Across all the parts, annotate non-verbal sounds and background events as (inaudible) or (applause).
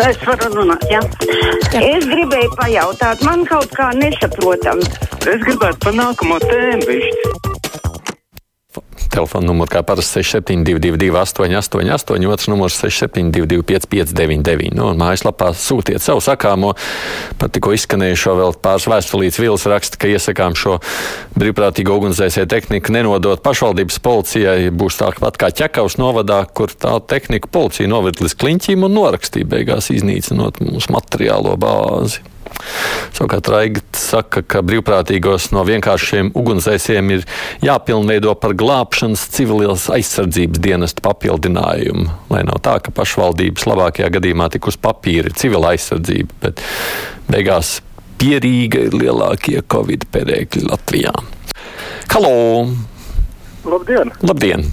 Es varu runāt, jā. jā. Es gribēju pajautāt, man kaut kā nesaprotam. Es gribētu pa nākamo tēmu višķi. Telefona numurs kā parasti 6722, 888, otrs numurs 6722, 559, nu, un mājaslapā sūtiet savu sakāmo. Par tikko izskanējušo vēl pāris vēstulītes vīles raksta, ka iesakām šo brīvprātīgo ugunsdzēsēju tehniku nenodot pašvaldības policijai. Būs tāpat kā ķekaus novadā, kur tā tehnika policija noved līdz kliņķīm un norakstīja beigās iznīcinot mūsu materiālo bāzi. Savukārt Raigts saka, ka brīvprātīgos no vienkāršiem ugunsdzēsiem ir jāpilnveido par glābšanas civilās aizsardzības dienestu papildinājumu. Lai nav tā, ka pašvaldības labākajā gadījumā tik uz papīra ir civila aizsardzība, bet beigās pierīga ir lielākie Covid perēkļi Latvijā. Halo! Labdien! Labdien!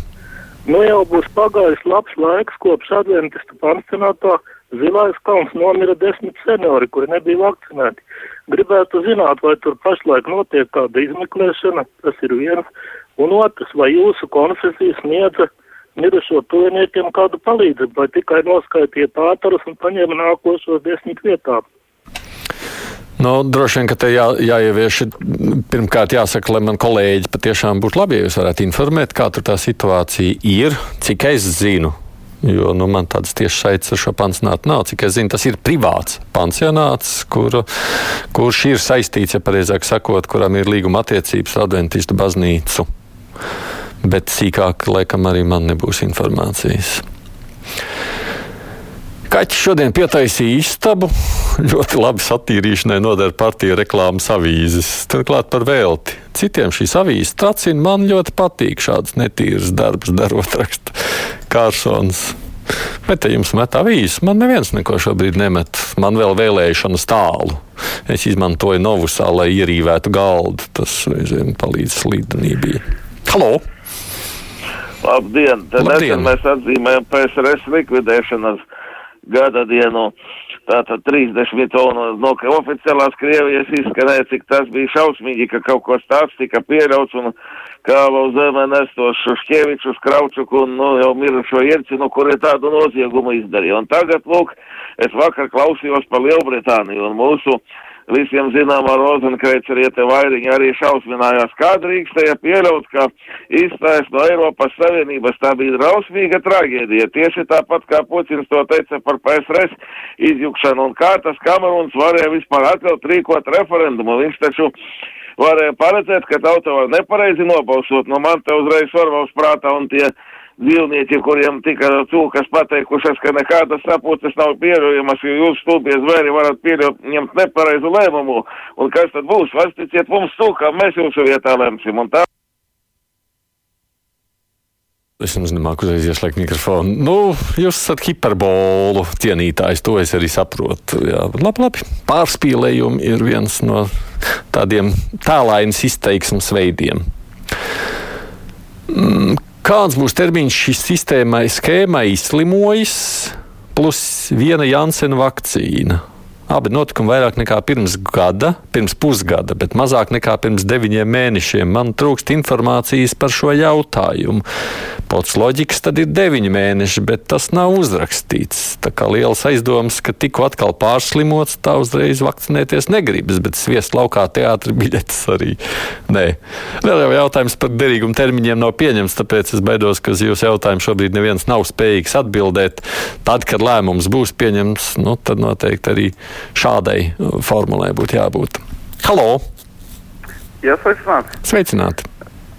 Nu jau būs pagājis labs laiks kopš adventistu pansionātā Zilais kalns nomira desmit seniori, kuri nebija vakcinēti. Gribētu zināt, vai tur pašlaik notiek kāda izmeklēšana, tas ir viens, un otrs, vai jūsu konfesija sniedza mirušo tuviniekiem kādu palīdzību, vai tikai noskaitīja pātarus un paņēma nākošos desmit vietām. Nu, droši vien, ka te jā, jāievieš, pirmkārt jāsaka, lai man kolēģi patiešām būtu labi, ja jūs varētu informēt, kā tur tā situācija ir, cik es zinu. Jo nu, man tādas tiešas saites ar šo pansionātu nav. Cik es zinu, tas ir privāts pansionāts, kur, kurš ir saistīts, ja pareizāk sakot, kuram ir līguma attiecības ar Adventistu baznīcu. Bet sīkāk, laikam, arī man nebūs informācijas. Kaķis šodien pietaisīja istabu. (laughs) Ļoti labi satīrīšanai noder partija reklāmas avīzes. Turklāt par velti. Citiem šīs avīzes tracina. Man ļoti patīk šāds netīrs darbs, darot raksta Kārsons. Bet te jums met avīzes. Man neviens neko šobrīd nemet. Man vēl vēlēšanas tālu. Es izmantoju novusā, lai ierīvētu galdu. Tas reizēm palīdz slīdenībā. Halo! Labdien! Te Labdien. mēs atzīmējam PSRS likvidēšanas gada dienu. Tātad 30 tonu no oficiālās Krievijas izskanēja, cik tas bija šausmīgi, ka kaut ko tāds tika pieļauts un kāva uz zeme nestos Šuškevičus, Kraučuku un nu, jau mirušo Iercinu, kuri tādu noziegumu izdarīja. Un tagad, lūk, es vakar klausījos par Lielbritāniju un mūsu visiem zināmā Rozenkreiceriete vairiņa arī šausminājās, kā drīkstēja pieļaut, ka izstājas no Eiropas Savienības. Tā bija drausmīga traģēdija, tieši tāpat kā Puķins to teica par PSRS izjukšanu, un kā tas Kameruns varēja vispār atļaut rīkot referendumu. Viņš taču varēja paredzēt, ka tauta var nepareizi nobalsot, no man te uzreiz varvals prātā un tie dzīvnieki, kuriem tika cūkas pateikušas, ka nekādas sapulces nav pieļaujamas, jo jūs stulbie zvēri varat pieņemt nepareizu lēmumu. Un kas tad būs? Vasticiet mums cūkām, mēs jūsu vietā lemsim. Un tā Es jums nemāku uzreiz ieslēgt mikrofonu. Nu, jūs esat hiperbolu cienītājs, to es arī saprotu. Jā, labi, labi. Pārspīlējumi ir viens no tādiem tēlainas izteiksmes veidiem. Kāds būs termiņš šīs sistēmai, schēmai izslimojas, plus viena Jansena vakcīna? Abi notikumi vairāk nekā pirms gada, pirms pusgada, bet mazāk nekā pirms deviņiem mēnešiem. Man trūkst informācijas par šo jautājumu. Pēc loģikas tad ir deviņi mēneši, bet tas nav uzrakstīts. Tā kā liels aizdoms, ka tikko atkal pārslimots, tā uzreiz vakcinēties negribas, bet sviest laukā teātris biļetes arī. Nē, vēl jau jautājums par derīgumu termiņiem nav pieņemts, tāpēc es baidos, ka uz jūsu jautājumu šobrīd neviens nav spējīgs atbildēt. Tad, kad lēmums būs pieņemts, nu, tad noteikti arī šādai formulē būtu jābūt. Halo! Jā, sveicināti! Sveicināti!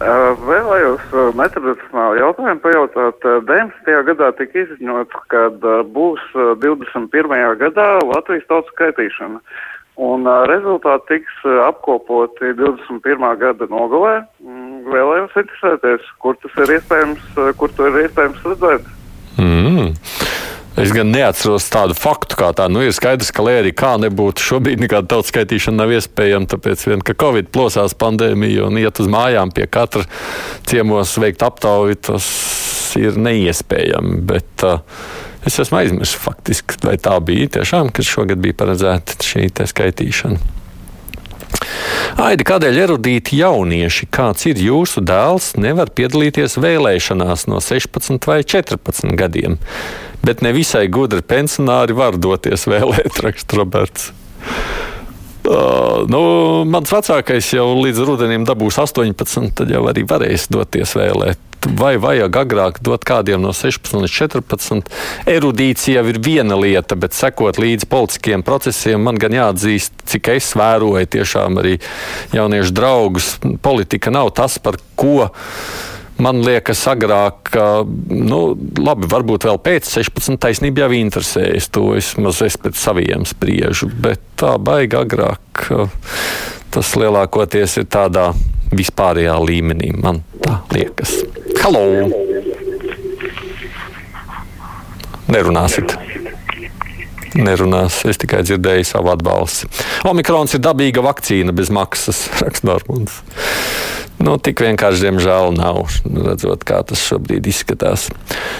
Uh, vēlējos uh, netradicionāli jautājumu pajautāt. Uh, 19. gadā tika izziņots, ka uh, būs uh, 21. gadā Latvijas tautas skaitīšana. Un uh, rezultāti tiks uh, apkopoti 21. gada nogalē. Mm, vēlējos interesēties, kur tas ir iespējams, uh, kur to ir iespējams redzēt. Mm. Es gan neatceros tādu faktu, kā tā. Nu, ir skaidrs, ka, lai arī kā nebūtu, šobrīd nekāda tautas skaitīšana nav iespējama. Tāpēc, vien, ka Covid plosās pandēmija un iet uz mājām pie katra ciemos veikt aptauju, tas ir neiespējami. Bet, uh, es esmu aizmirsis faktiski, vai tā bija tiešām, ka šogad bija paredzēta šī skaitīšana. Aidi, kādēļ erudīti jaunieši, kāds ir jūsu dēls, nevar piedalīties vēlēšanās no 16 vai 14 gadiem? Bet ne visai gudri pensionāri var doties vēlēt, (laughs) raksta Roberts. Uh, nu, mans vecākais jau līdz rudenim dabūs 18, tad jau arī varēs doties vēlēt. Vai vajag agrāk dot kādiem no 16 līdz 14? Erudīcija jau ir viena lieta, bet sekot līdzi politiskiem procesiem, man gan jāatzīst, cik es vēroju tiešām arī jauniešu draugus. Politika nav tas, par ko man liekas, agrāk, nu, labi, varbūt vēl pēc 16 taisnība jau interesējas. To es pēc saviem spriežu, bet tā baigā agrāk. Tas lielākoties ir tādā vispārējā līmenī, man tā liekas. Halo! Nerunāsit! Nerunās. Es tikai dzirdēju savu atbalstu. Omikrons ir dabīga vakcīna bez maksas, (laughs) raksta Normons. Nu, tik vienkārši, diemžēl, nav. Redzot, kā tas šobrīd izskatās.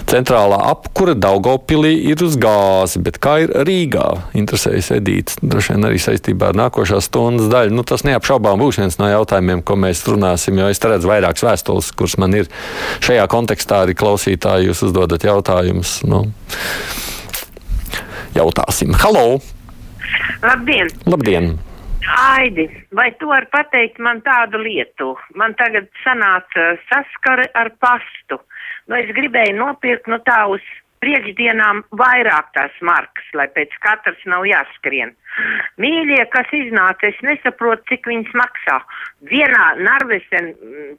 Centrālā apkure Daugopilī ir uz gāzi, bet kā ir Rīgā? Interesējas Edīts, droši vien arī saistībā ar nākošās stundas daļu. Nu, tas neapšaubām būs viens no jautājumiem, ko mēs runāsim, jo es redzu vairākas vēstules, kuras man ir šajā kontekstā arī klausītāji. Jūs uzdodat jautājumus. Nu, jautāsim. Halo! Labdien! Labdien! Aidi, vai tu vari pateikt man tādu lietu? Man tagad sanāca saskare ar pastu. Nu, es gribēju nopirkt no tā uz priekšdienām vairāk tās markas, lai pēc katras nav jāskrien. Mīļie, kas iznāca, es nesaprotu, cik viņas maksā. Vienā Narvesen,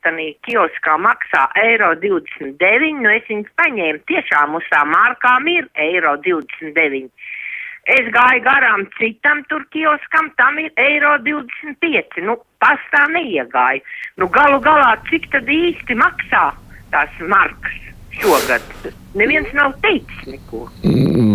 tanī kioskā maksā eiro 29, nu es viņas paņēmu, tiešām uz tā markām ir eiro 29. Es gāju garām citam tur kioskam, tam ir eiro 25. Nu, pastā neiegāju. Nu, galu galā, cik tad īsti maksā tās markas šogad? Neviens nav teicis neko.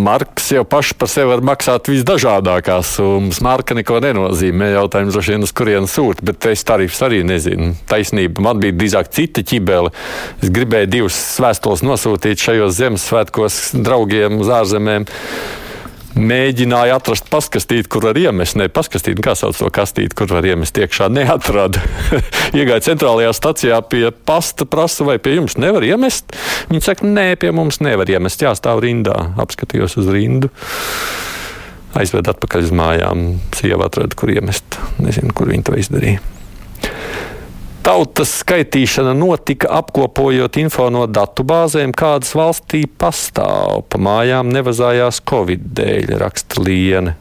Marks jau paši par sevi var maksāt visdažādākās summas. Marka neko nenozīmē. Jautājums droši vien, uz kurienes sūta, bet es tarifus arī nezinu. Taisnība, man bija drīzāk cita ķibele. Es gribēju divas vēstules nosūtīt šajos Ziemassvētkos draugiem uz ārzemēm mēģināja atrast paskastīti, kur var iemest. Ne paskastīti, kā sauc to kastīti, kur var iemest iekšā. Neatrada. (laughs) Iegāja centrālajā stacijā pie pasta, prasa, vai pie jums nevar iemest. Viņi saka, nē, pie mums nevar iemest. Jāstāv rindā. Apskatījos uz rindu. Aizved atpakaļ uz mājām. Sieva atrada, kur iemest. Nezinu, kur viņi to izdarīja. Tautas skaitīšana notika apkopojot info no datubāzēm, kādas valstī pastāv. Pa mājām nevazājās Covid dēļ, raksta Liene.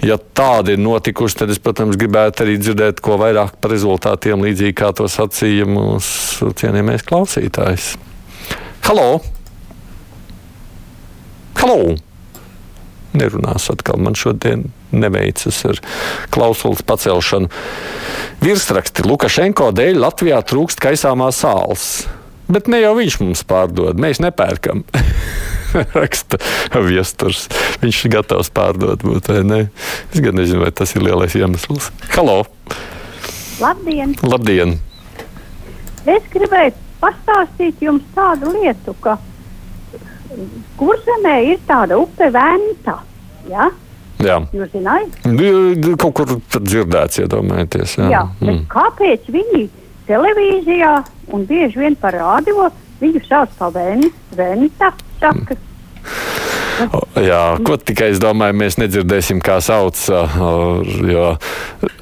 Ja tāda ir notikusi, tad es, protams, gribētu arī dzirdēt ko vairāk par rezultātiem, līdzīgi kā to sacīja mūsu cienījamais klausītājs. Halo! Halo! Nerunās atkal man šodien neveicas ar klausulas pacelšanu. Virsraksti Lukašenko dēļ Latvijā trūkst kaisāmā sāls. Bet ne jau viņš mums pārdod, mēs nepērkam. (laughs) Raksta viesturs. Viņš ir gatavs pārdot, vai ne? Es gan nezinu, vai tas ir lielais iemesls. Halo! Labdien! Labdien! Es gribēju pastāstīt jums tādu lietu, ka kurzemē ir tāda upe Venta. Ja? Jā. Jūs zināt? Kaut kur dzirdēts, iedomājieties. Jā, jā mm. kāpēc viņi televīzijā un bieži vien par rādio viņu sauc par Venita? Saka, (laughs) Jā, ko tikai es domāju, mēs nedzirdēsim, kā sauc. Jo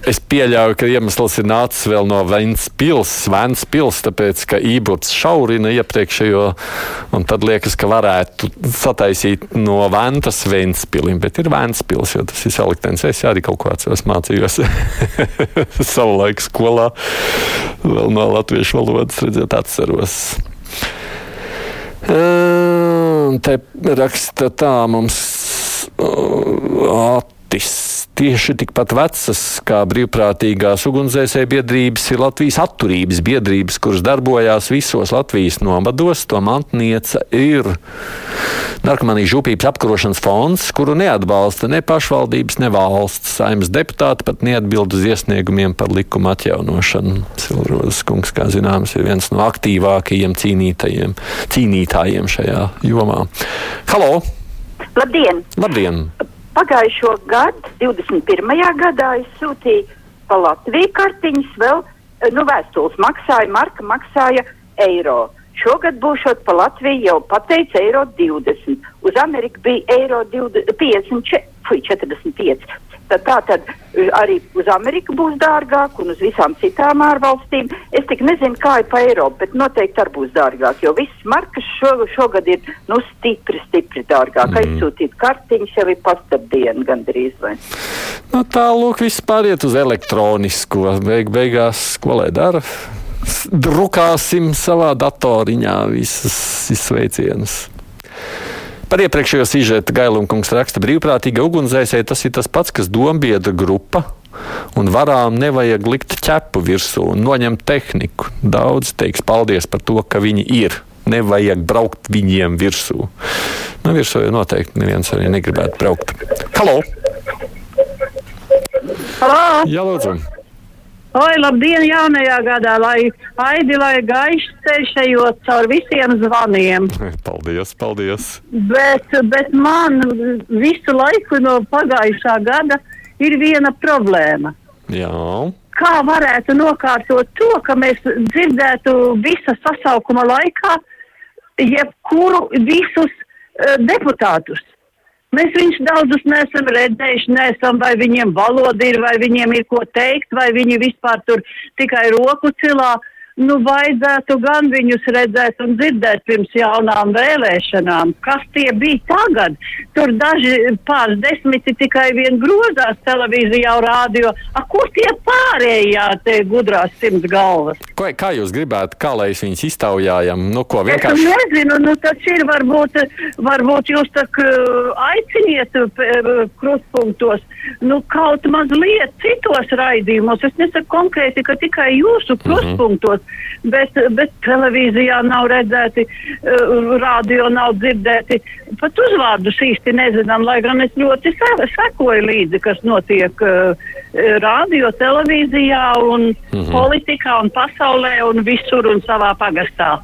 es pieļauju, ka iemesls ir nācis vēl no Ventspils, Ventspils, tāpēc, ka ībuts šaurina iepriekšējo, un tad liekas, ka varētu sataisīt no Ventas Ventspilim, bet ir Ventspils, jo tas ir saliktens. Es arī kaut ko atceros, mācījos (laughs) savulaik skolā, vēl no latviešu valodas, redzēt, atceros. Te raksta tā mums Atis tieši tikpat vecas kā brīvprātīgās ugunsdzēsēju biedrības ir Latvijas atturības biedrības, kuras darbojās visos Latvijas nomados. To mantnieca ir Narkomanijas žūpības apkarošanas fonds, kuru neatbalsta ne pašvaldības, ne valsts. Saimnes deputāti pat neatbild uz iesniegumiem par likuma atjaunošanu. Silrozes kungs, kā zināms, ir viens no aktīvākajiem cīnītājiem šajā jomā. Halo! Labdien! Labdien! Pagājušo gadu, 21. gadā, es sūtīju pa Latviju kartiņas vēl, nu, vēstules maksāja, marka maksāja eiro. Šogad būšot pa Latviju jau pateica eiro 20, uz Ameriku bija eiro 20, 54, fui, 45. Tad tā tad arī uz Ameriku būs dārgāk un uz visām citām ārvalstīm. Es tik nezinu, kā ir pa Eiropu, bet noteikti arī būs dārgāk, jo viss markas šo, šogad ir nu, stipri, stipri dārgāk. Mm. Aizsūtīt kartiņas jau ir pastardiena gandrīz vai. Nu, Tālāk viss pāriet uz elektronisko. Beig, beigās, ko lai dara? Drukāsim savā datoriņā visas izsveicienus. Par iepriekšējo sižetu Gailunkungs raksta brīvprātīga ugunsdzēsēji. Tas ir tas pats, kas dombiedra grupa. Un varām nevajag likt ķepu virsū un noņemt tehniku. Daudz teiks paldies par to, ka viņi ir. Nevajag braukt viņiem virsū. Nu, virsū jau noteikti neviens arī negribētu braukt. Halo! Halo! Jā, lūdzu! Oi, labdien, jaunajā gadā, lai aidi, lai gaišs ceļš ejot caur visiem zvaniem. (laughs) Paldies, paldies. Bet, bet man visu laiku no pagājušā gada ir viena problēma. Jā. Kā varētu nokārtot to, ka mēs dzirdētu visa sasaukuma laikā jebkuru visus uh, deputātus? Mēs viņus daudzus neesam redzējuši, neesam, vai viņiem valoda ir, vai viņiem ir ko teikt, vai viņi vispār tur tikai roku cilā. Nu, vajadzētu gan viņus redzēt un dzirdēt pirms jaunām vēlēšanām. Kas tie bija tagad? Tur daži pāris desmiti tikai vien grozās televīzijā rādio. A, kur tie pārējā te gudrās simts galvas? Ko, kā jūs gribētu, kā lai viņus iztaujājam? Nu, ko vienkārši? Es nezinu, nu tas ir varbūt, varbūt jūs tā aiciniet krustpunktos, nu kaut mazliet citos raidījumos. Es nesaku konkrēti, ka tikai jūsu krustpunktos. Mm -hmm bet, bet televīzijā nav redzēti, uh, rādio nav dzirdēti. Pat uzvārdus īsti nezinām, lai gan es ļoti sekoju līdzi, kas notiek uh, rādio, televīzijā un -hmm. politikā un pasaulē un visur un savā pagastā.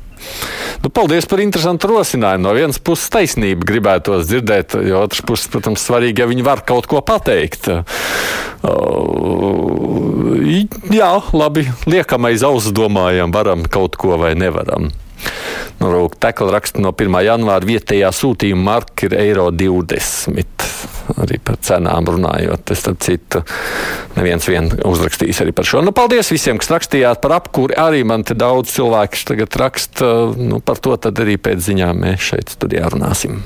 Nu, paldies par interesantu rosinājumu. No vienas puses taisnība gribētos dzirdēt, jo otrs puses, protams, svarīgi, ja viņi var kaut ko pateikt. Uh, jā, labi, liekam aiz auss domājam, varam kaut ko vai nevaram. Nu, Rūk, tekla raksta no 1. janvāra vietējā sūtījuma marka ir eiro 20. Arī par cenām runājot, es tad citu neviens vien uzrakstījis arī par šo. Nu, paldies visiem, kas rakstījāt par apkūri. Arī man te daudz cilvēku tagad raksta nu, par to, tad arī pēc ziņām mēs šeit studijā runāsim.